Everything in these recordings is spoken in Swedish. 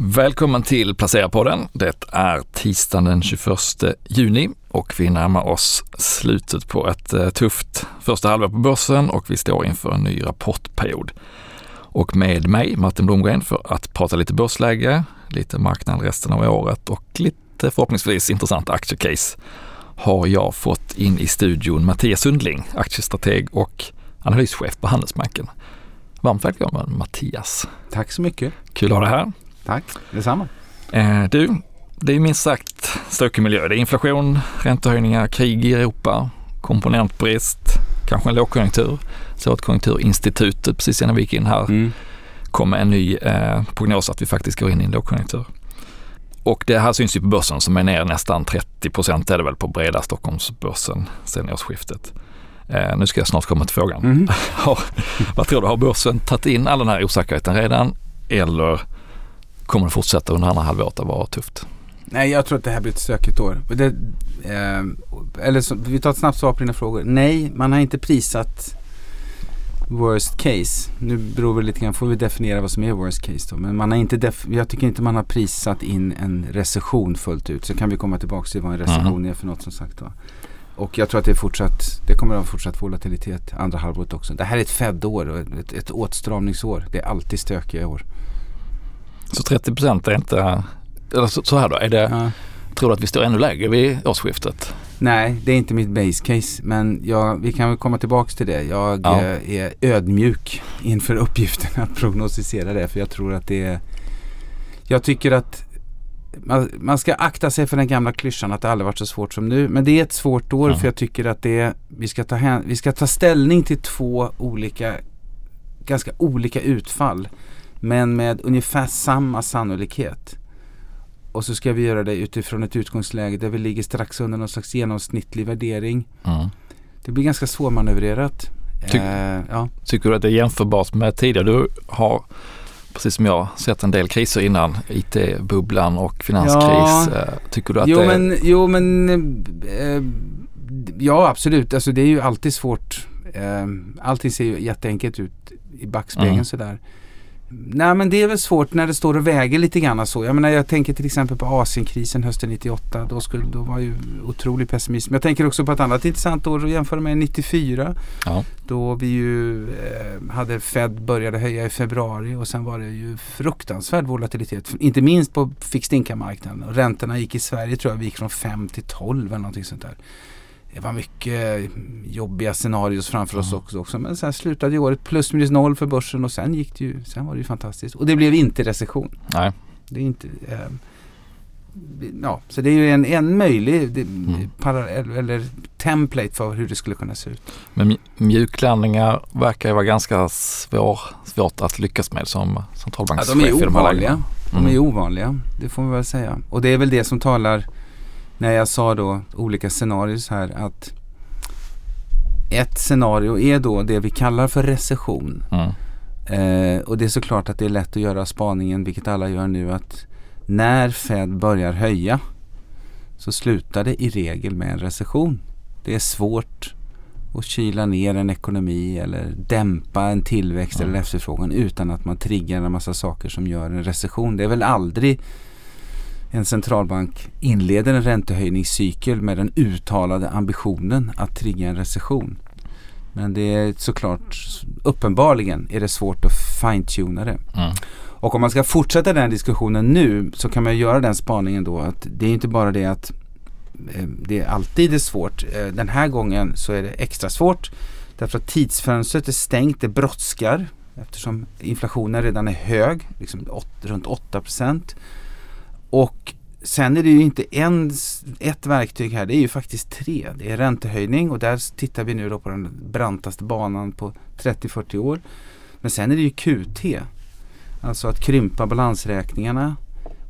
Välkommen till Placera-podden. Det är tisdagen den 21 juni och vi närmar oss slutet på ett eh, tufft första halvår på börsen och vi står inför en ny rapportperiod. Och med mig, Martin Blomgren, för att prata lite börsläge, lite marknad resten av året och lite förhoppningsvis intressanta aktiecase har jag fått in i studion Mattias Sundling, aktiestrateg och analyschef på Handelsbanken. Varmt välkommen Mattias. Tack så mycket. Kul att ha dig här. Tack, detsamma. Eh, du, det är minst sagt stökig miljö. Det är inflation, räntehöjningar, krig i Europa, komponentbrist, kanske en lågkonjunktur. Så att Konjunkturinstitutet precis innan vi gick in här mm. kom med en ny eh, prognos att vi faktiskt går in i en lågkonjunktur. Och det här syns ju på börsen som är ner nästan 30 procent är det väl på breda Stockholmsbörsen sen årsskiftet. Eh, nu ska jag snart komma till frågan. Mm. Vad tror du, har börsen tagit in all den här osäkerheten redan eller kommer det fortsätta under andra halvåret att vara tufft? Nej, jag tror att det här blir ett stökigt år. Det, eh, eller så, vi tar ett snabbt svar på dina frågor. Nej, man har inte prisat worst case. Nu beror det lite grann, får vi definiera vad som är worst case då. Men man har inte jag tycker inte man har prisat in en recession fullt ut. Så kan vi komma tillbaka till vad en recession mm. är för något som sagt var. Och jag tror att det är fortsatt, det kommer att ha fortsatt volatilitet andra halvåret också. Det här är ett Fed-år och ett, ett åtstramningsår. Det är alltid stökiga år. Så 30 procent är inte, eller så, så, här då, är det, ja. tror du att vi står ännu lägre vid årsskiftet? Nej, det är inte mitt base case. Men jag, vi kan väl komma tillbaka till det. Jag ja. Eh, är ödmjuk inför uppgiften att prognostisera det. För jag tror att det är... Jag tycker att man, man, ska akta sig för den gamla klyschan att det aldrig varit så svårt som nu. Men det är ett svårt år ja. för jag tycker att det vi, ska ta hän, vi ska ta ställning till två olika, ganska olika utfall. Men med ungefär samma sannolikhet. Och så ska vi göra det utifrån ett utgångsläge där vi ligger strax under någon slags genomsnittlig värdering. Mm. Det blir ganska svårmanövrerat. Ty eh, ja. Tycker du att det är jämförbart med tidigare? Du har precis som jag sett en del kriser innan. IT-bubblan och finanskris. Ja. Eh, tycker du att jo, det men, Jo men eh, Ja absolut. Alltså det är ju alltid svårt. Eh, allting ser ju jätteenkelt ut i backspegeln mm. sådär. Nej men det är väl svårt när det står och väger lite grann så. Jag menar jag tänker till exempel på Asienkrisen hösten 98. Då, skulle, då var ju otrolig pessimism. Jag tänker också på ett annat intressant år att jämföra med 94. Ja. Då vi ju eh, hade Fed började höja i februari och sen var det ju fruktansvärd volatilitet. Inte minst på fixed income-marknaden. räntorna gick i Sverige tror jag vi gick från 5 till 12 eller någonting sånt där det var mycket jobbiga scenarios framför oss också, också. Men sen slutade ju året plus minus noll för börsen och sen gick det ju, sen var det ju fantastiskt. Och det blev inte recession. Nej. Det är inte, eh, ja, så det är ju en, en möjlig det, mm. parallell, eller template för hur det skulle kunna se ut. Men mjuklandningar verkar ju vara ganska svår, svårt att lyckas med som centralbankschef. Ja, de är ovanliga. De, de är mm. ovanliga, det får man väl säga. Och det är väl det som talar när jag sa då olika scenarier här att ett scenario är då det vi kallar för recession. Mm. Eh, och det är såklart att det är lätt att göra spaningen, vilket alla gör nu, att när Fed börjar höja så slutar det i regel med en recession. Det är svårt att kyla ner en ekonomi eller dämpa en tillväxt mm. eller efterfrågan utan att man triggar en massa saker som gör en recession. Det är väl aldrig en centralbank inleder en räntehöjningscykel med den uttalade ambitionen att trigga en recession. Men det är såklart, uppenbarligen är det svårt att fine-tuna det. Mm. Och om man ska fortsätta den diskussionen nu så kan man göra den spaningen då att det är inte bara det att eh, det alltid är svårt. Eh, den här gången så är det extra svårt därför att tidsfönstret är stängt, det brådskar eftersom inflationen redan är hög, liksom runt 8 procent. Och sen är det ju inte en, ett verktyg här, det är ju faktiskt tre. Det är räntehöjning och där tittar vi nu då på den brantaste banan på 30-40 år. Men sen är det ju QT. Alltså att krympa balansräkningarna.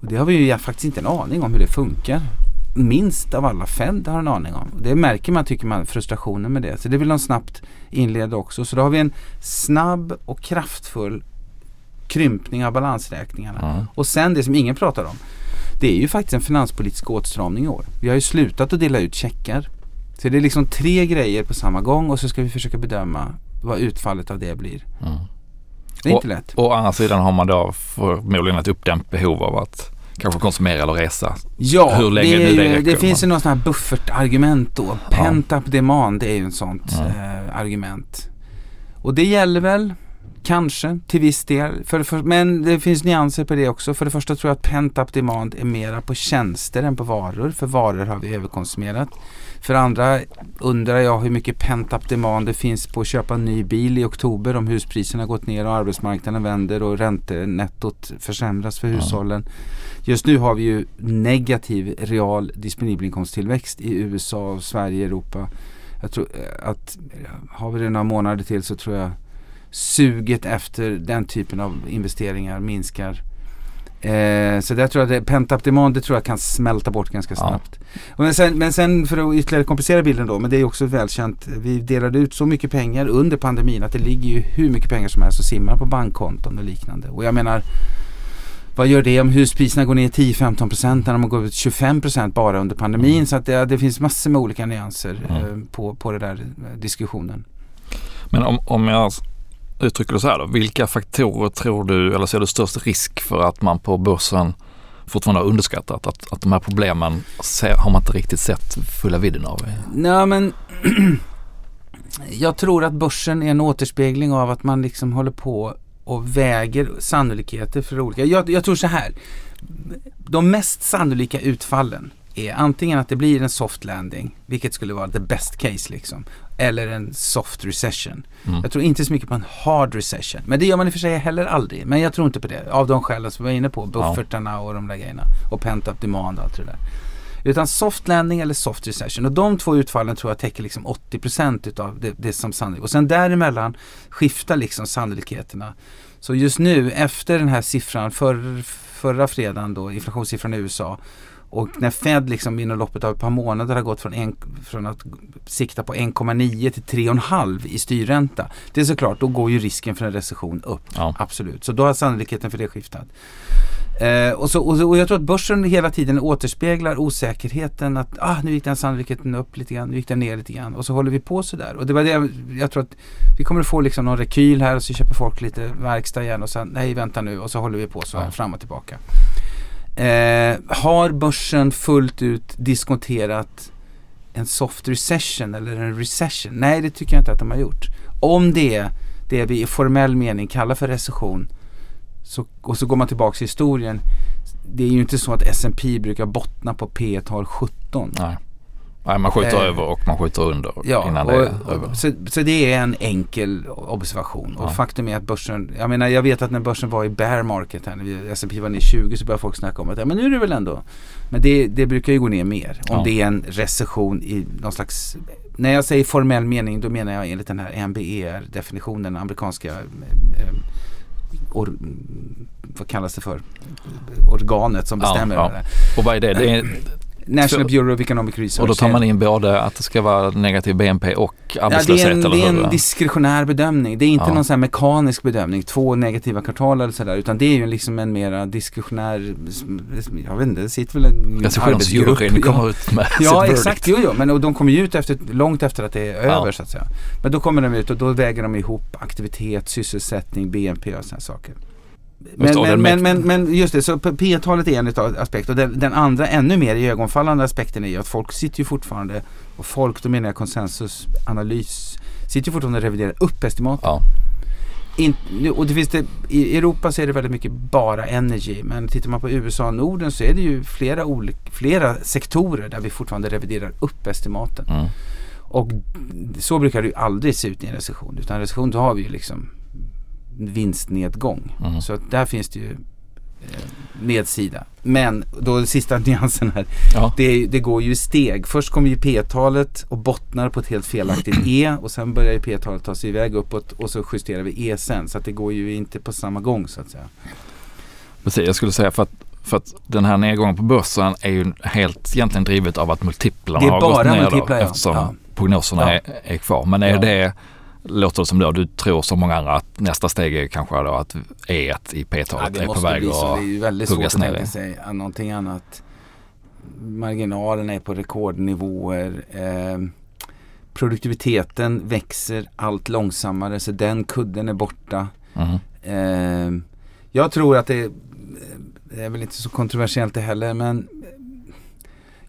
Och det har vi ju faktiskt inte en aning om hur det funkar. Minst av alla Fed har en aning om. Det märker man tycker man frustrationen med det. Så det vill de snabbt inleda också. Så då har vi en snabb och kraftfull krympning av balansräkningarna. Mm. Och sen det som ingen pratar om det är ju faktiskt en finanspolitisk åtstramning i år. Vi har ju slutat att dela ut checkar. Så det är liksom tre grejer på samma gång och så ska vi försöka bedöma vad utfallet av det blir. Mm. Det är inte lätt. Å andra sidan har man då förmodligen ett uppdämt behov av att kanske konsumera eller resa. Ja, Hur länge det, nu det är, räcker, det finns ju något sånt här buffertargument då. Pent up demand är ju ett sånt Ja. eh, argument. Och det gäller väl kanske till viss del. För, för, men det finns nyanser på det också. För det första tror jag att pent up demand är mera på tjänster än på varor. För varor har vi överkonsumerat. För andra undrar jag hur mycket pent up demand det finns på att köpa en ny bil i oktober om huspriserna gått ner och arbetsmarknaden vänder och räntenettot försämras för Ja. hushållen. Just nu har vi ju negativ real disponibel inkomsttillväxt i USA, Sverige, Europa. Jag tror eh, att har vi det några månader till så tror jag suget efter den typen av investeringar minskar. Eh, så där tror jag det, pent up demand det tror jag kan smälta bort ganska Ja. snabbt. Och Men, sen, men sen för att ytterligare komplicera bilden då, men det är också välkänt. Vi delade ut så mycket pengar under pandemin att det ligger ju hur mycket pengar som helst och simmar på bankkonton och liknande. Och jag menar vad gör det om huspriserna går ner 10-15% när de går ut 25% bara under pandemin? Så att det, det finns massor med olika nyanser Mm. eh, på, på den där eh, diskussionen. Men om, om jag uttrycker det så här då. Vilka faktorer tror du, eller ser du störst risk för att man på börsen fortfarande har underskattat? Att, att de här problemen ser, har man inte riktigt sett fulla vidden av? Nej men jag tror att börsen är en återspegling av att man liksom håller på och väger sannolikheter för olika. Jag, jag tror så här. De mest sannolika utfallen är antingen att det blir en soft landing, vilket skulle vara the best case liksom. Eller en soft recession. Mm. Jag tror inte så mycket på en hard recession. Men det gör man i och för sig heller aldrig. Men jag tror inte på det. Av de skälen som vi var inne på. Buffertarna och de där grejerna. Och pent up demand och allt det där. Utan soft landing eller soft recession. Och de två utfallen tror jag täcker liksom 80% utav det, det som sannolikt. Och sen däremellan skiftar liksom sannolikheterna. Så just nu efter den här siffran för, förra fredagen då, inflationssiffran i USA. Och när Fed liksom inom loppet av ett par månader har gått från, en, från att sikta på 1,9 till 3,5 i styrränta. Det är såklart, då går ju risken för en recession upp. Ja. Absolut. Så då har sannolikheten för det skiftat. Eh, och, så, och, och jag tror att börsen hela tiden återspeglar osäkerheten att ah, nu gick den sannolikheten upp lite grann, nu gick den ner lite grann och så håller vi på sådär. Och det var det jag, jag tror att vi kommer att få liksom någon rekyl här och så köper folk lite verkstad igen och sen nej vänta nu och så håller vi på så här Ja. fram och tillbaka. Eh, har börsen fullt ut diskonterat en soft recession eller en recession? Nej, det tycker jag inte att de har gjort. Om det är det vi i formell mening kallar för recession så, och så går man tillbaka i historien. Det är ju inte så att S&P brukar bottna på P tal 17. Nej. Nej, man skjuter Eh, över och man skjuter under Ja, innan det är och, över. och, så, så det är en enkel observation. Ja. Och faktum är att börsen, jag menar jag vet att när börsen var i bear market här, när S&P var ner 20 så började folk snacka om att ja, men nu är det väl ändå. Men det, det brukar ju gå ner mer. Om Ja. det är en recession i någon slags, när jag säger formell mening då menar jag enligt den här MBER-definitionen, amerikanska eh, or, vad kallas det för? Organet som Ja, bestämmer ja. där. Och vad är det? det är, National Bureau of Economic Research. och då tar man in både att det ska vara negativ BNP och Ja, det arbetslöshet är en, eller det är en diskretionär bedömning. Det är inte Ja. någon sån här mekanisk bedömning, två negativa kvartal eller sådär. Utan det är ju liksom en mera diskretionär, jag vet inte, det sitter väl en Recessionsjuryn Ja, kommer ut med ja verdict. exakt, jo, jo. men och de kommer ju ut efter, långt efter att det är över Ja. så att säga. Men då kommer de ut och då väger de ihop aktivitet, sysselsättning, BNP och sådana saker. Men, Just det, och men, men, men, men just det, så P-talet är en aspekt och den, den andra ännu mer ögonfallande aspekten är ju att folk sitter ju fortfarande, och folk, då menar jag konsensusanalys, sitter ju fortfarande och reviderar upp estimaten. Ja. In, och det finns det, I Europa så är det väldigt mycket bara energy men tittar man på USA och Norden så är det ju flera, olika, flera sektorer där vi fortfarande reviderar upp estimaten. Mm. Och så brukar det ju aldrig se ut i en recession utan i en recession då har vi ju liksom vinstnedgång. Mm. Så där finns det ju eh, nedsida. Men då sista nyansen här. Ja. Det, det går ju i steg. Först kommer ju P-talet och bottnar på ett helt felaktigt E och sen börjar ju P-talet ta sig iväg uppåt och så justerar vi E sen. Så att det går ju inte på samma gång så att säga. Precis, jag skulle säga för att, för att den här nedgången på börsen är ju helt egentligen drivet av att multiplarna Det är har bara gått ner multiplar, då, ja. eftersom Ja. prognoserna Ja. är, är kvar. Men är det, låter det som då, du tror som många andra att nästa steg är kanske då att E1 i P-talet är på väg bli så. att Det är ju väldigt svårt huggas att ner tänka sig att någonting annat. Marginalerna är på rekordnivåer. Eh, produktiviteten växer allt långsammare så den kudden är borta. Mhm. Eh, jag tror att det, det är väl inte så kontroversiellt det heller men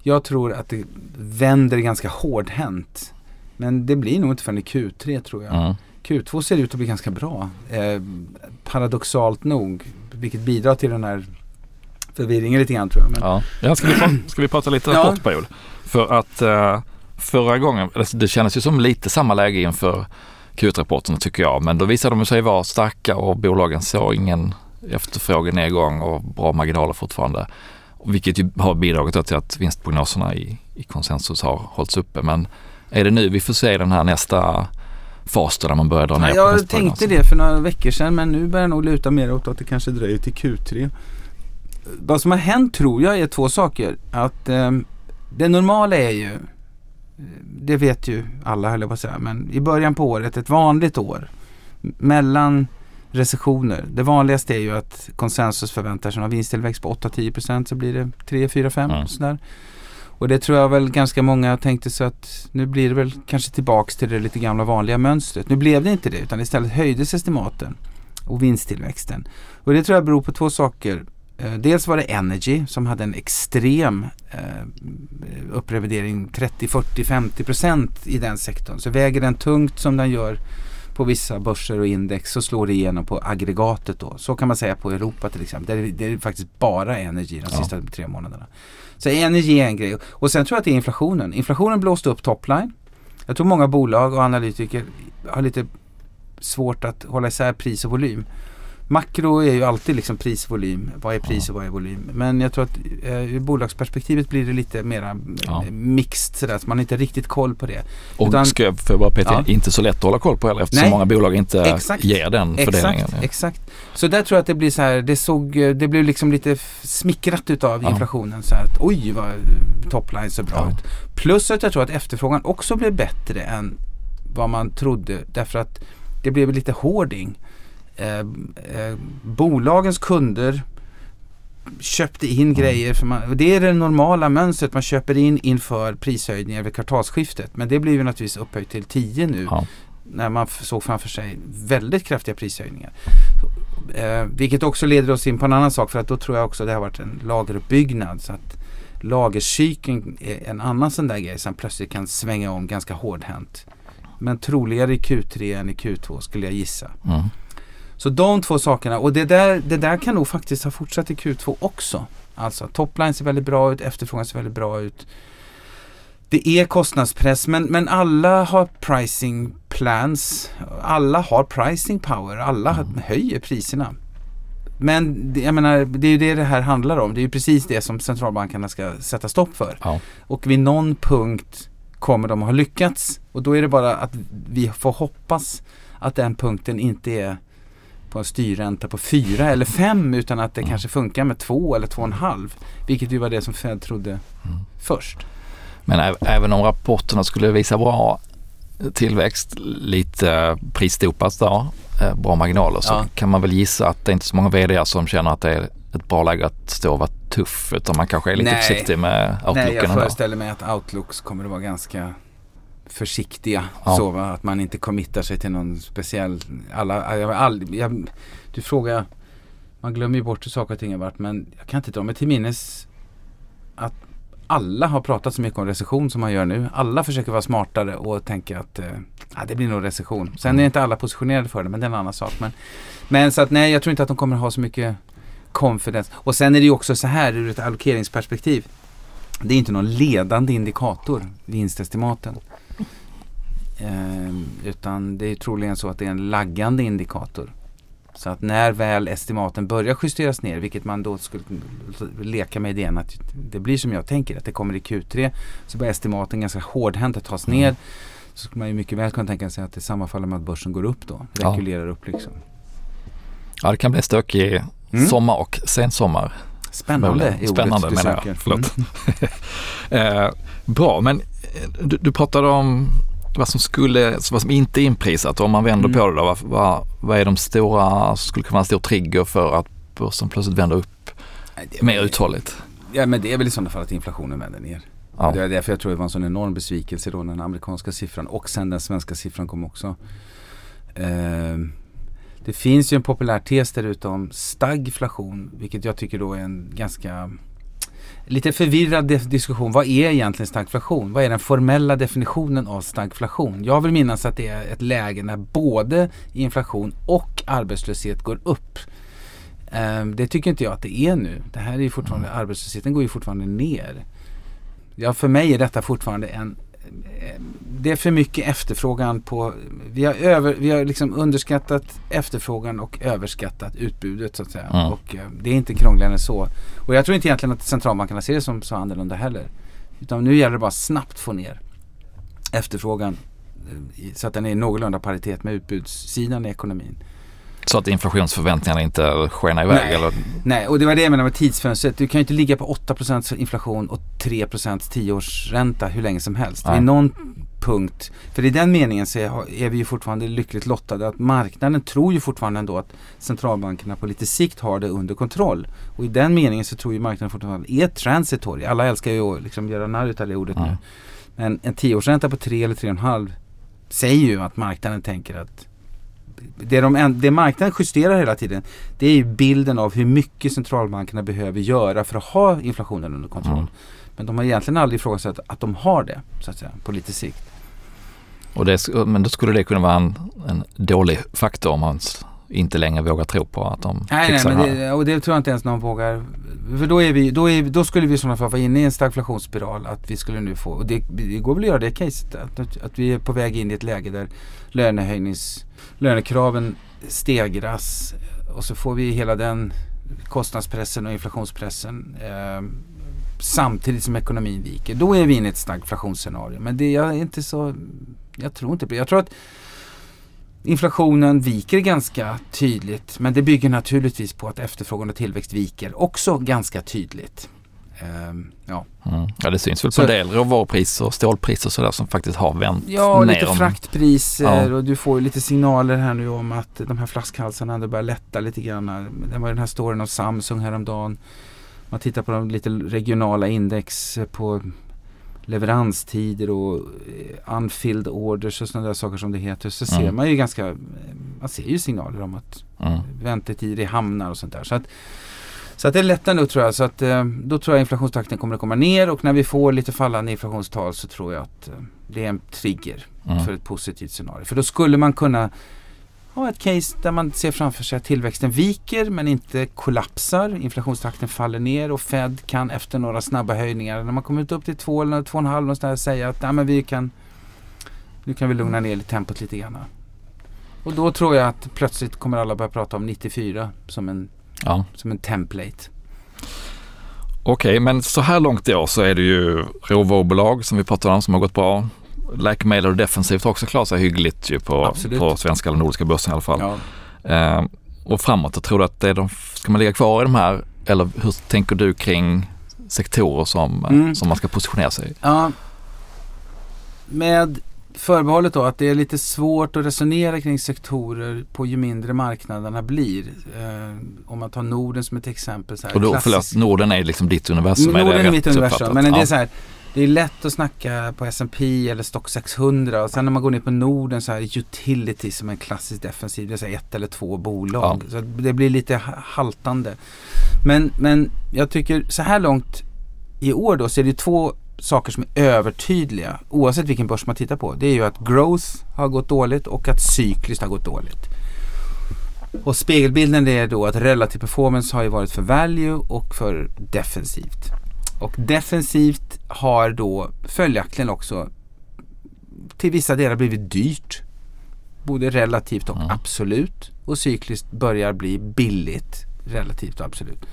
jag tror att det vänder ganska hårdhänt. Men det blir nog inte förrän i Q3 tror jag. Mm. Q2 ser ut att bli ganska bra. Eh, paradoxalt nog. Vilket bidrar till den här förvirringen lite grann tror jag. Men, Ja. Ja, ska, vi prata, ska vi prata lite Ja. rapportperiod? För att eh, förra gången, det kändes ju som lite samma läge inför Q1-rapporterna tycker jag. Men då visade de sig vara starka och bolagen såg ingen efterfrågenedgång och bra marginaler fortfarande. Vilket ju har bidragit till att vinstprognoserna i, i konsensus har hållits uppe. Men är det nu vi får se den här nästa fas då när man börjar dra ner Ja, på jag tänkte det för några veckor sedan men nu börjar jag nog luta mer åt att det kanske dröjer till Q3. Vad som har hänt tror jag är två saker. Att eh, det normala är ju, eh, det vet ju alla höll jag på att säga, men i början på året, ett vanligt år, mellan recessioner. Det vanligaste är ju att konsensus förväntar sig en vinsttillväxt på 8-10% så blir det 3, 4, 5 Mm. sådär. Och det tror jag väl ganska många tänkte sig att nu blir det väl kanske tillbaks till det lite gamla vanliga mönstret. Nu blev det inte det utan istället höjdes estimaten och vinsttillväxten. Och det tror jag beror på två saker. Eh, Dels var det Energy som hade en extrem eh, upprevidering 30, 40, 50 procent i den sektorn. Så väger den tungt som den gör på vissa börser och index så slår det igenom på aggregatet då. Så kan man säga på Europa till exempel. Där är det är faktiskt bara Energy de Ja. sista tre månaderna. Så energi är en grej. Och sen tror jag att det är inflationen. Inflationen blåste upp topline. Jag tror många bolag och analytiker har lite svårt att hålla isär pris och volym. Makro är ju alltid liksom prisvolym. Vad är pris och vad är volym? Men jag tror att eh, ur bolagsperspektivet blir det lite mera Ja. eh, mixed sådär. Så man har inte riktigt koll på det. Och Utan- ska jag, jag bara peta Ja. inte så lätt att hålla koll på heller eftersom Nej. många bolag inte Exakt. ger den fördelningen. Exakt, exakt. Så där tror jag att det blir så här, det såg, det blev liksom lite smickrat utav Ja. inflationen. Så här att oj vad topline ser bra Ja. ut. Plus att jag tror att efterfrågan också blev bättre än vad man trodde. Därför att det blev lite hoarding. Eh, eh, bolagens kunder köpte in grejer. För man, det är det normala mönstret. Man köper in inför prishöjningar vid kvartalsskiftet. Men det blir ju naturligtvis upphöjt till 10 nu Ja. när man såg framför sig väldigt kraftiga prishöjningar. Eh, vilket också leder oss in på en annan sak för att då tror jag också det har varit en lageruppbyggnad. Så att lagercykeln är en annan sån där grej som plötsligt kan svänga om ganska hårdhänt. Men troligare i Q3 än i Q2 skulle jag gissa. Mm. Så de två sakerna och det där, det där kan nog faktiskt ha fortsatt i Q2 också. Alltså topline ser väldigt bra ut, efterfrågan ser väldigt bra ut. Det är kostnadspress men, men alla har pricing plans. Alla har pricing power. Alla Mm. höjer priserna. Men jag menar, det är ju det det här handlar om. Det är ju precis det som centralbankerna ska sätta stopp för. Ja. Och vid någon punkt kommer de ha lyckats. Och då är det bara att vi får hoppas att den punkten inte är på en styrränta på 4 eller 5 utan att det Mm. kanske funkar med 2 eller 2,5. Vilket ju var det som Fed trodde Mm. först. Men även om rapporterna skulle visa bra tillväxt, lite prisdopas då, eh, bra marginaler, så Ja. kan man väl gissa att det är inte så många vd som känner att det är ett bra läge att stå och vara tuff, utan man kanske är lite Nej. försiktig med Nej, outlooken jag ändå. föreställer mig att outlooks kommer att vara ganska försiktiga. Ja. Så att man inte committar sig till någon speciell, alla, jag, all, jag, du frågar, man glömmer ju bort hur saker och ting har varit men jag kan inte dra mig till minnes att alla har pratat så mycket om recession som man gör nu. Alla försöker vara smartare och tänka att eh, det blir nog recession. Sen är inte alla positionerade för det men det är en annan sak. Men, men så att nej, jag tror inte att de kommer ha så mycket confidence. Och sen är det ju också så här ur ett allokeringsperspektiv. Det är inte någon ledande indikator, vinstestimaten. Ehm, utan det är troligen så att det är en laggande indikator. Så att när väl estimaten börjar justeras ner, vilket man då skulle leka med idén att det blir som jag tänker, att det kommer i Q3, så börjar estimaten ganska hårdhänt att tas ner. Så skulle man ju mycket väl kunna tänka sig att det sammanfaller med att börsen går upp då, Ja. rekylerar upp liksom. Ja, det kan bli stökig Mm. sommar och sensommar. Spännande är ordet Spännande du menar jag. söker. Förlåt. Mm. Eh, bra, men eh, du, du pratade om vad som, skulle, vad som inte är inprisat. Om man vänder Mm. på det då, vad, vad, vad är de stora, skulle kunna vara en stor trigger för att börsen plötsligt vänder upp Nej, mer väl- uthålligt? Ja men det är väl i sådana fall att inflationen vänder ner. Ja. Det är därför jag tror det var en sån enorm besvikelse då när den amerikanska siffran och sen den svenska siffran kom också. Ehm, Det finns ju en populär tes där ute om stagflation, vilket jag tycker då är en ganska lite förvirrad diskussion. Vad är egentligen stagflation? Vad är den formella definitionen av stagflation? Jag vill minnas att det är ett läge när både inflation och arbetslöshet går upp. Um, det tycker inte jag att det är nu. Det här är fortfarande, mm. arbetslösheten går ju fortfarande ner. Ja, för mig är detta fortfarande en det är för mycket efterfrågan på, vi har, över, vi har liksom underskattat efterfrågan och överskattat utbudet så att säga. Mm. Och eh, det är inte krångligare än så. Och jag tror inte egentligen att centralbankerna ser det som så annorlunda heller. Utan nu gäller det bara snabbt få ner efterfrågan eh, så att den är i någorlunda paritet med utbudssidan i ekonomin. Så att inflationsförväntningarna inte skenar iväg? Nej, eller? Nej och det var det jag menade med tidsfönstret. Du kan ju inte ligga på 8% inflation och 3% tioårsränta hur länge som helst. Nej. Vid någon punkt, för i den meningen så är vi ju fortfarande lyckligt lottade att marknaden tror ju fortfarande ändå att centralbankerna på lite sikt har det under kontroll. Och i den meningen så tror ju marknaden fortfarande är transitory. Alla älskar ju att liksom göra narr utav det ordet mm. nu. Men en tioårsränta på 3 eller 3,5 säger ju att marknaden tänker att det, de, det marknaden justerar hela tiden det är ju bilden av hur mycket centralbankerna behöver göra för att ha inflationen under kontroll. Mm. Men de har egentligen aldrig ifrågasatt att de har det så att säga, på lite sikt. Och det, men då skulle det kunna vara en, en dålig faktor om man inte längre vågar tro på att de nej, fixar nej, men det, och det tror jag inte ens någon vågar. För då, är vi, då, är, då skulle vi i sådana fall vara inne i en stagflationsspiral. Att vi skulle nu få, och det, det går väl att göra det caset. Att, att vi är på väg in i ett läge där lönehöjnings lönekraven stegras och så får vi hela den kostnadspressen och inflationspressen eh, samtidigt som ekonomin viker. Då är vi inne i ett stagflationsscenario. Men det är inte så, jag tror inte. Jag tror att inflationen viker ganska tydligt men det bygger naturligtvis på att efterfrågan och tillväxt viker också ganska tydligt. Um, ja. Mm. ja, det syns väl på en del råvarupriser och stålpriser sådär som faktiskt har vänt Ja, ner lite om... fraktpriser ja. och du får ju lite signaler här nu om att de här flaskhalsarna ändå börjar lätta lite grann. Det var den här storyn av Samsung häromdagen. Man tittar på de lite regionala index på leveranstider och eh, unfilled orders och sådana där saker som det heter. Så mm. ser man ju ganska, man ser ju signaler om att mm. väntetider i hamnar och sånt där. Så att så att det lättar nu tror jag. Så att, eh, då tror jag inflationstakten kommer att komma ner och när vi får lite fallande inflationstal så tror jag att eh, det är en trigger mm. för ett positivt scenario. För då skulle man kunna ha ett case där man ser framför sig att tillväxten viker men inte kollapsar. Inflationstakten faller ner och Fed kan efter några snabba höjningar när man kommer upp till 2 eller 2,5 någonstans säga att men vi kan, nu kan vi lugna ner tempot lite grann. Och då tror jag att plötsligt kommer alla börja prata om 94 som en Ja. Som en template. Okej, men så här långt i år så är det ju råvarubolag som vi pratade om som har gått bra. Läkemedel och defensivt har också klarat sig hyggligt ju på, på svenska eller nordiska börsen i alla fall. Ja. Eh, och framåt, jag tror du att det är de, ska man ligga kvar i de här eller hur tänker du kring sektorer som, mm. som man ska positionera sig i? Ja. Med förbehållet då att det är lite svårt att resonera kring sektorer på ju mindre marknaderna blir. Eh, om man tar Norden som ett exempel. Så här, och då, förlåt, Norden är liksom ditt universum? Norden är, är mitt universum. Men det är så här, det är lätt att snacka på S&P eller Stock 600 och sen när man går ner på Norden så är utility som en klassisk defensiv. Det är så ett eller två bolag. Ja. Så det blir lite haltande. Men, men jag tycker så här långt i år då så är det två saker som är övertydliga oavsett vilken börs man tittar på. Det är ju att growth har gått dåligt och att cykliskt har gått dåligt. Och spegelbilden är då att relativ performance har ju varit för value och för defensivt. Och defensivt har då följaktligen också till vissa delar blivit dyrt. Både relativt och mm. absolut. Och cykliskt börjar bli billigt relativt och absolut.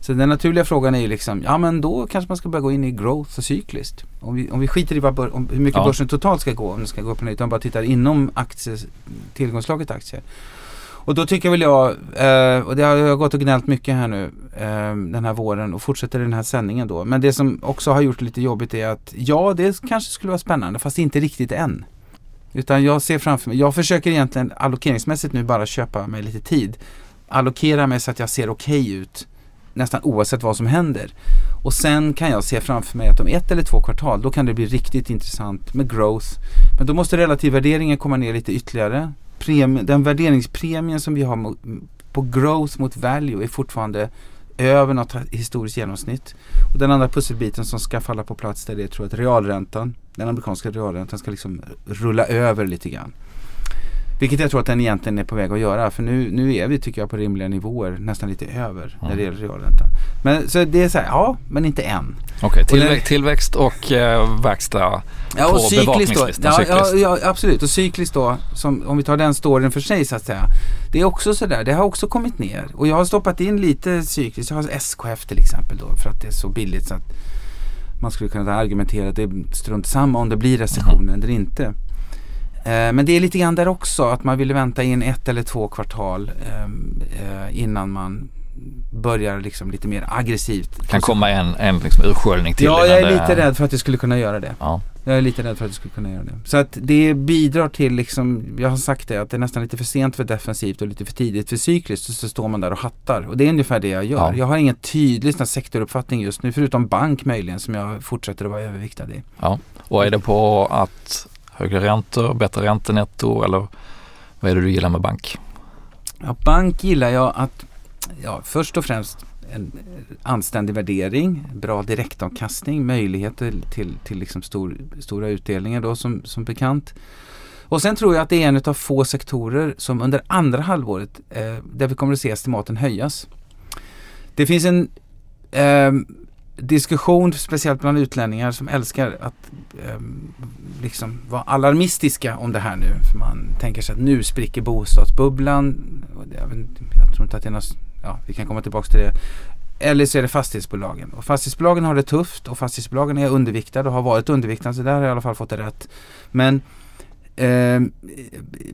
Så den naturliga frågan är ju liksom, ja men då kanske man ska börja gå in i growth och cykliskt. Om vi, om vi skiter i vad, om hur mycket ja. börsen totalt ska gå, om den ska gå upp eller utan bara tittar inom aktier, tillgångslaget aktier. Och då tycker väl jag, eh, och det har jag gått och gnällt mycket här nu eh, den här våren och fortsätter den här sändningen då. Men det som också har gjort det lite jobbigt är att ja, det kanske skulle vara spännande fast inte riktigt än. Utan jag ser framför mig, jag försöker egentligen allokeringsmässigt nu bara köpa mig lite tid. Allokera mig så att jag ser okej okay ut nästan oavsett vad som händer. Och sen kan jag se framför mig att om ett eller två kvartal då kan det bli riktigt intressant med growth. Men då måste relativvärderingen komma ner lite ytterligare premie, den värderingspremien som vi har mot, på growth mot value är fortfarande över något historiskt genomsnitt. Och den andra pusselbiten som ska falla på plats där det är tror jag att realräntan, den amerikanska realräntan ska liksom rulla över lite grann. Vilket jag tror att den egentligen är på väg att göra. För nu, nu är vi tycker jag på rimliga nivåer nästan lite över när det gäller realränta. Men så det är så här, ja men inte än. Okej, tillväxt, tillväxt och eh, verkstad ja, och på bevakningslistan. Ja, ja, ja, absolut och cykliskt då, som, om vi tar den storyn för sig så att säga. Det är också sådär, det har också kommit ner. Och jag har stoppat in lite cykliskt. Jag har SKF till exempel då för att det är så billigt så att man skulle kunna argumentera att det är strunt samma om det blir recession mm. eller inte. Eh, men det är lite grann där också att man vill vänta in ett eller två kvartal ehm, eh, innan man börjar liksom lite mer aggressivt. Kan komma en, en liksom ursköljning till? Ja, jag är lite rädd för att det skulle kunna göra det. Ja. Jag är lite rädd för att det skulle kunna göra det. Så att det bidrar till liksom, jag har sagt det, att det är nästan lite för sent för defensivt och lite för tidigt för cykliskt. Så, så står man där och hattar. Och det är ungefär det jag gör. Ja. Jag har ingen tydlig sektoruppfattning just nu, förutom bank möjligen, som jag fortsätter att vara överviktad i. Ja, och är det på att högre räntor, bättre räntenetto eller vad är det du gillar med bank? Ja, bank gillar jag att, ja, först och främst en anständig värdering, bra direktavkastning, möjligheter till, till liksom stor, stora utdelningar då som, som bekant. Och sen tror jag att det är en av få sektorer som under andra halvåret eh, där vi kommer att se estimaten höjas. Det finns en eh, diskussion, speciellt bland utlänningar som älskar att eh, liksom vara alarmistiska om det här nu. För man tänker sig att nu spricker bostadsbubblan. Jag, jag tror inte att det är något, ja, vi kan komma tillbaka till det. Eller så är det fastighetsbolagen. Och fastighetsbolagen har det tufft och fastighetsbolagen är underviktade och har varit underviktade. Så där har jag i alla fall fått det rätt. Men eh,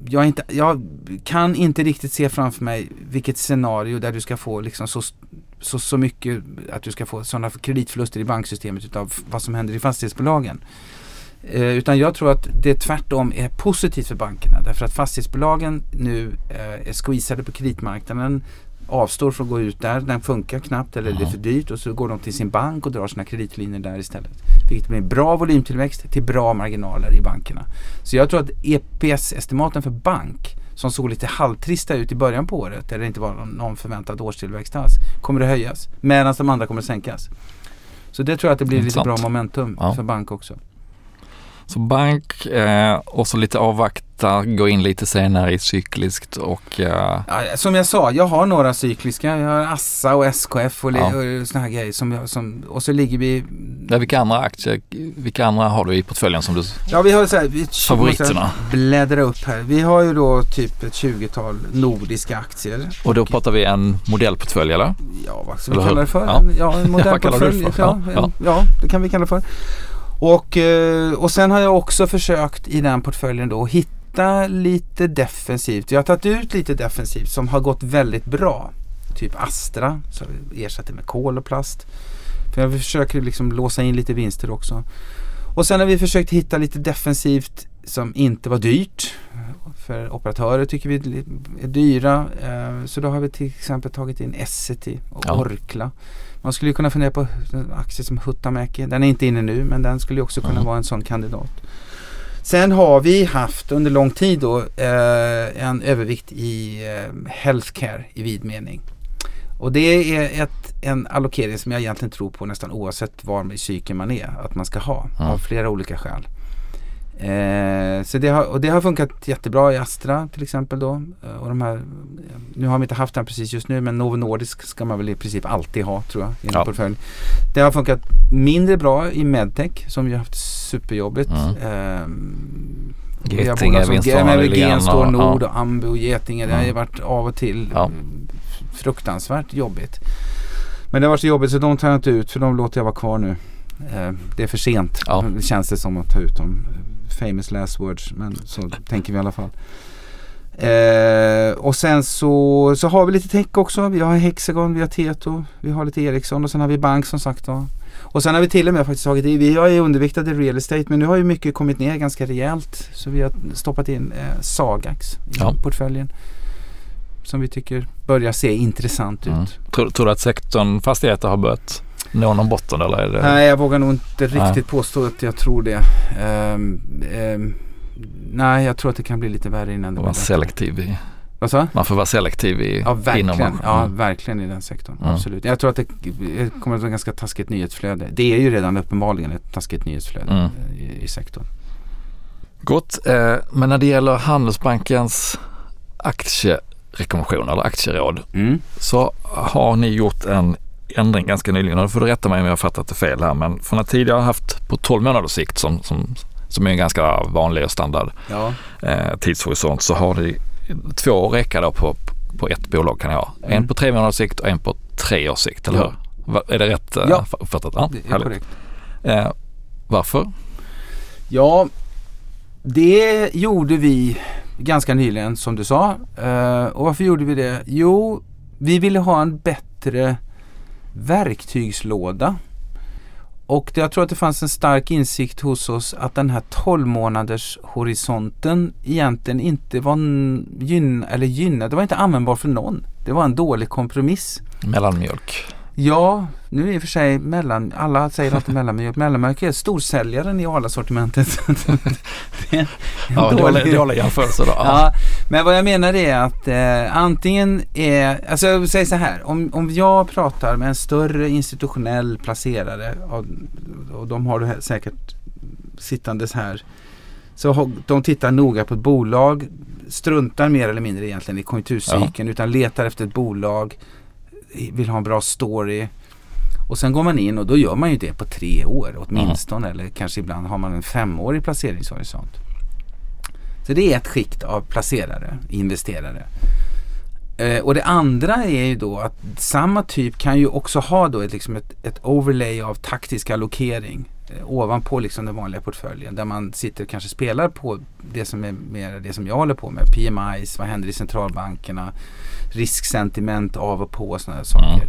jag, inte, jag, kan inte riktigt se framför mig vilket scenario där du ska få liksom så så, så mycket att du ska få sådana kreditförluster i banksystemet utav vad som händer i fastighetsbolagen. Eh, utan jag tror att det tvärtom är positivt för bankerna därför att fastighetsbolagen nu eh, är squeezade på kreditmarknaden avstår från att gå ut där, den funkar knappt eller mm. det är för dyrt och så går de till sin bank och drar sina kreditlinjer där istället. Vilket blir bra volymtillväxt till bra marginaler i bankerna. Så jag tror att EPS-estimaten för bank som såg lite halvtrista ut i början på året, där det inte var någon förväntad årstillväxt alls, kommer att höjas. Medan de andra kommer att sänkas. Så det tror jag att det blir Intressant. lite bra momentum ja. för bank också. Så bank eh, och så lite avvakta, gå in lite senare i cykliskt och... Eh... Som jag sa, jag har några cykliska. Jag har Assa och SKF och, ja. och sådana här grejer. Som jag, som, och så ligger vi... Ja, vilka andra aktier, vilka andra har du i portföljen som du... Ja, vi har så här, vi, favoriterna. Bläddra upp här. Vi har ju då typ ett 20-tal nordiska aktier. Och då pratar vi en modellportfölj eller? Ja, vad ska vi kalla det för? Ja, ja en modellportfölj. Ja, ja, ja, ja, det kan vi kalla det för. Och, eh, och sen har jag också försökt i den portföljen då hitta lite defensivt. Jag har tagit ut lite defensivt som har gått väldigt bra. Typ Astra, så ersatte med kol och plast. För jag försöker liksom låsa in lite vinster också. Och sen har vi försökt hitta lite defensivt som inte var dyrt. För operatörer tycker vi är dyra. Eh, så då har vi till exempel tagit in Essity och ja. Orkla. Man skulle kunna fundera på aktier som Huttamäki. Den är inte inne nu men den skulle också kunna mm. vara en sån kandidat. Sen har vi haft under lång tid då eh, en övervikt i eh, healthcare i vid mening. Och det är ett, en allokering som jag egentligen tror på nästan oavsett var i cykeln man är. Att man ska ha mm. av flera olika skäl. Eh, så det har, och det har funkat jättebra i Astra till exempel då. Eh, och de här, nu har vi inte haft den precis just nu men Novo Nordisk ska man väl i princip alltid ha tror jag i en ja. portfölj. Det har funkat mindre bra i Medtech som vi har haft superjobbigt. Mm. Eh, Getinge, Gen, Stor Nord och Ambu och Getinge. Mm. Det har ju varit av och till ja. fruktansvärt jobbigt. Men det har varit så jobbigt så de tar jag inte ut för de låter jag vara kvar nu. Eh, det är för sent ja. känns det som att ta ut dem famous last words men så tänker vi i alla fall. Eh, och sen så, så har vi lite tech också. Vi har Hexagon, vi har Tieto, vi har lite Ericsson och sen har vi bank som sagt då. Och sen har vi till och med faktiskt tagit i, vi är underviktade i real estate men nu har ju mycket kommit ner ganska rejält. Så vi har stoppat in eh, Sagax i ja. portföljen. Som vi tycker börjar se intressant mm. ut. Tror, tror, du att sektorn fastigheter har börjat nå någon botten eller? Är det... Nej, jag vågar nog inte riktigt Nej. påstå att jag tror det. Um, um, nej, jag tror att det kan bli lite värre innan det blir selektiv i, Vad sa man får vara selektiv i Ja, verkligen. inom- Ja, Mm. verkligen i den sektorn. Mm. Absolut. Jag tror att det det kommer att vara ganska taskigt nyhetsflöde. Det är ju redan uppenbarligen ett taskigt nyhetsflöde Mm. eh, i, i sektorn. Gott, eh, men när det gäller Handelsbankens aktierekommendationer eller aktieråd Mm. så har ni gjort en ändring ganska nyligen och då får du rätta mig om jag har fattat det fel här men från att tidigare haft på 12 månaders sikt som, som, som är en ganska vanlig och standard Ja. eh, tidshorisont så har ni två år räcka då på, på ett bolag kan jag ha. En Mm. på tre månaders sikt och en på tre års sikt, eller Ja. hur? Är det rätt eh, Ja. uppfattat? Ja, Det är härligt. korrekt. Eh, varför? Ja, det gjorde vi ganska nyligen som du sa. Eh, och varför gjorde vi det? Jo, vi ville ha en bättre verktygslåda. Och jag tror att det fanns en stark insikt hos oss att den här 12 månaders horisonten egentligen inte var gynn, eller gynnad, det var inte användbar för någon. Det var en dålig kompromiss. Mellanmjölk. Ja, nu är i och för sig mellan, alla säger alltid mellanmjölk. Mellanmjölk är storsäljaren i Arla-sortimentet. Det är en Ja, dålig- jämförelse då. Ja. Ja, men vad jag menar är att eh, antingen är, alltså jag säger så här, om, om jag pratar med en större institutionell placerare och, och de har det här säkert sittandes här. Så de tittar noga på ett bolag, struntar mer eller mindre egentligen i konjunkturcykeln utan letar efter ett bolag, vill ha en bra story. Och sen går man in och då gör man ju det på tre år åtminstone eller kanske ibland har man en femårig placeringshorisont. Så det är ett skikt av placerare, investerare. Eh, och det andra är ju då att samma typ kan ju också ha då ett, liksom ett, ett overlay av taktisk allokering eh, ovanpå liksom den vanliga portföljen där man sitter och kanske spelar på det som är mer det som jag håller på med. PMIs, vad händer i centralbankerna, risksentiment av och på och sådana saker.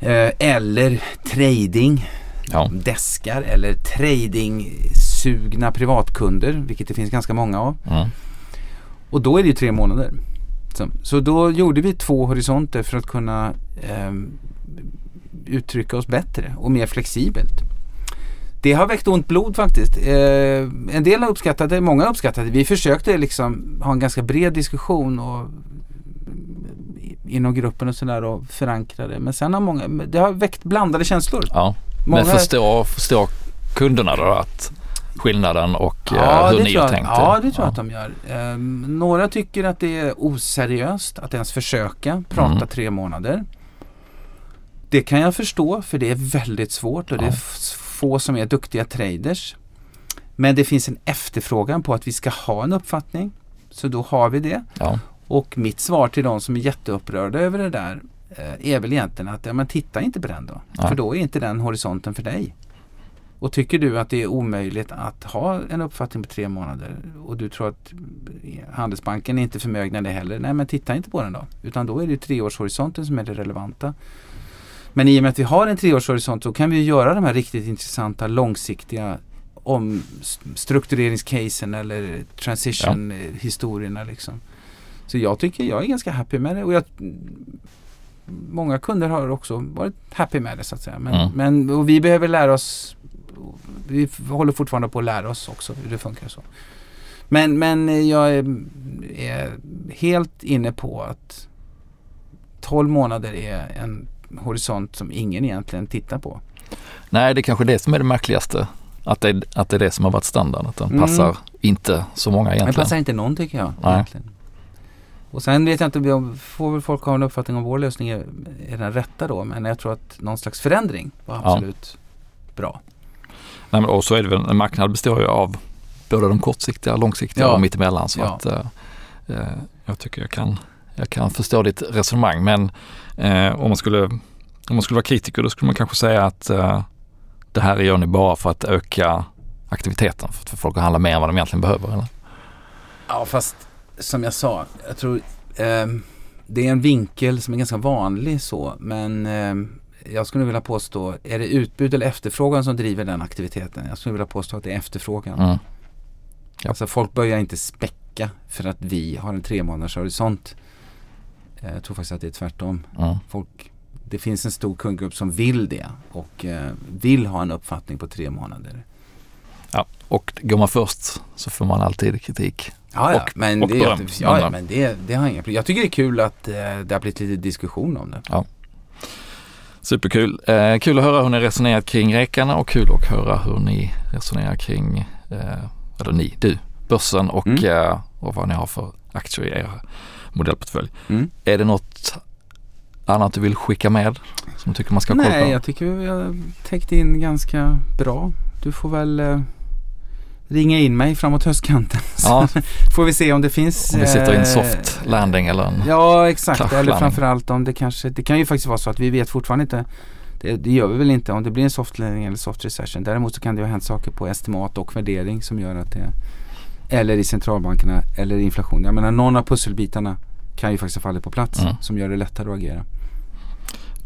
Eh, eller trading, Ja. deskar eller trading-sugna privatkunder, vilket det finns ganska många av. Mm. Och då är det ju tre månader. Så, så då gjorde vi två horisonter för att kunna ehm, uttrycka oss bättre och mer flexibelt. Det har väckt ont blod faktiskt. Eh, en del har uppskattat det, många har uppskattat det. Vi försökte liksom ha en ganska bred diskussion och inom gruppen och sådär och förankra det. Men sen har många, det har väckt blandade känslor. ja. Många, Men förstår, förstår kunderna då att skillnaden och eh, Ja, hur det ni har tänkt? Ja, det tror jag att de gör. Ehm, några tycker att det är oseriöst att ens försöka prata Mm. tre månader. Det kan jag förstå för det är väldigt svårt och det är Ja. få som är duktiga traders. Men det finns en efterfrågan på att vi ska ha en uppfattning. Så då har vi det. Ja. Och mitt svar till de som är jätteupprörda över det där eh, är väl egentligen att ja, men titta inte på den då. Nej. För då är inte den horisonten för dig. Och tycker du att det är omöjligt att ha en uppfattning på tre månader och du tror att Handelsbanken är inte förmögna det heller. Nej men titta inte på den då. Utan då är det treårshorisonten som är det relevanta. Men i och med att vi har en treårshorisont så kan vi göra de här riktigt intressanta långsiktiga om struktureringscasen eller transition-historierna. Liksom. Så jag tycker jag är ganska happy med det. Och jag, många kunder har också varit happy med det så att säga. Men, Mm. men och vi behöver lära oss. Vi håller fortfarande på att lära oss också hur det funkar så. Men, men jag är, är helt inne på att 12 månader är en horisont som ingen egentligen tittar på. Nej, det är kanske det som är det märkligaste. Att det, att det är det som har varit standard. Att den Mm. passar inte så många egentligen. passar inte någon tycker jag. Nej. Egentligen. Och sen vet jag inte, om- får väl folk ha en uppfattning om vår lösning är, är den rätta då. Men jag tror att någon slags förändring var Ja. absolut bra. Nej, men, och så är det väl, en marknad består ju av både de kortsiktiga, långsiktiga Ja. och mittemellan. Så Ja. att eh, eh, jag tycker jag kan, jag kan förstå ditt resonemang. Men eh, om, man skulle, om man skulle vara kritiker då skulle man kanske säga att eh, det här gör ni bara för att öka aktiviteten. För att få folk att handla mer än vad de egentligen behöver. Eller? Ja fast som jag sa, jag tror ehm, det är en vinkel som är ganska vanlig så. Men ehm, jag skulle vilja påstå, är det utbud eller efterfrågan som driver den aktiviteten? Jag skulle vilja påstå att det är efterfrågan. Mm. Ja. Alltså folk börjar inte späcka för att vi har en tre månaders horisont. Eh, Jag tror faktiskt att det är tvärtom. Mm. Folk, det finns en stor kundgrupp som vill det och eh, vill ha en uppfattning på tre månader. Ja, Och går man först så får man alltid kritik. Ja, ja. Och- men, och det, beröm. ja, ja, Men- det, det har jag inga problem. Jag tycker det är kul att eh, det har blivit lite diskussion om det. Superkul. Eh, kul att höra hur ni resonerat kring rekarna och kul att höra hur ni resonerar kring, eh, eller ni, du, börsen och, Mm. eh, och vad ni har för aktier i er modellportfölj. Mm. Är det något annat du vill skicka med som du tycker man ska ha koll Nej, på? jag tycker vi har täckt in ganska bra. Du får väl eh, ringa in mig framåt höstkanten. Ja, får vi se om det finns... om vi sitter i en eh, soft landing eller en... Ja, exakt. Eller framförallt om det kanske, det kan ju faktiskt vara så att vi vet fortfarande inte, det, det gör vi väl inte om det blir en soft landing eller soft recession. Däremot så kan det ha hänt saker på estimat och värdering som gör att det, eller i centralbankerna eller inflation. Jag menar någon av pusselbitarna kan ju faktiskt ha fallit på plats Mm. som gör det lättare att agera.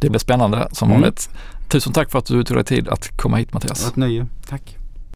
Det blir spännande som Mm. vanligt. Tusen tack för att du tog dig tid att komma hit Det var Mattias. ett nöje. Tack.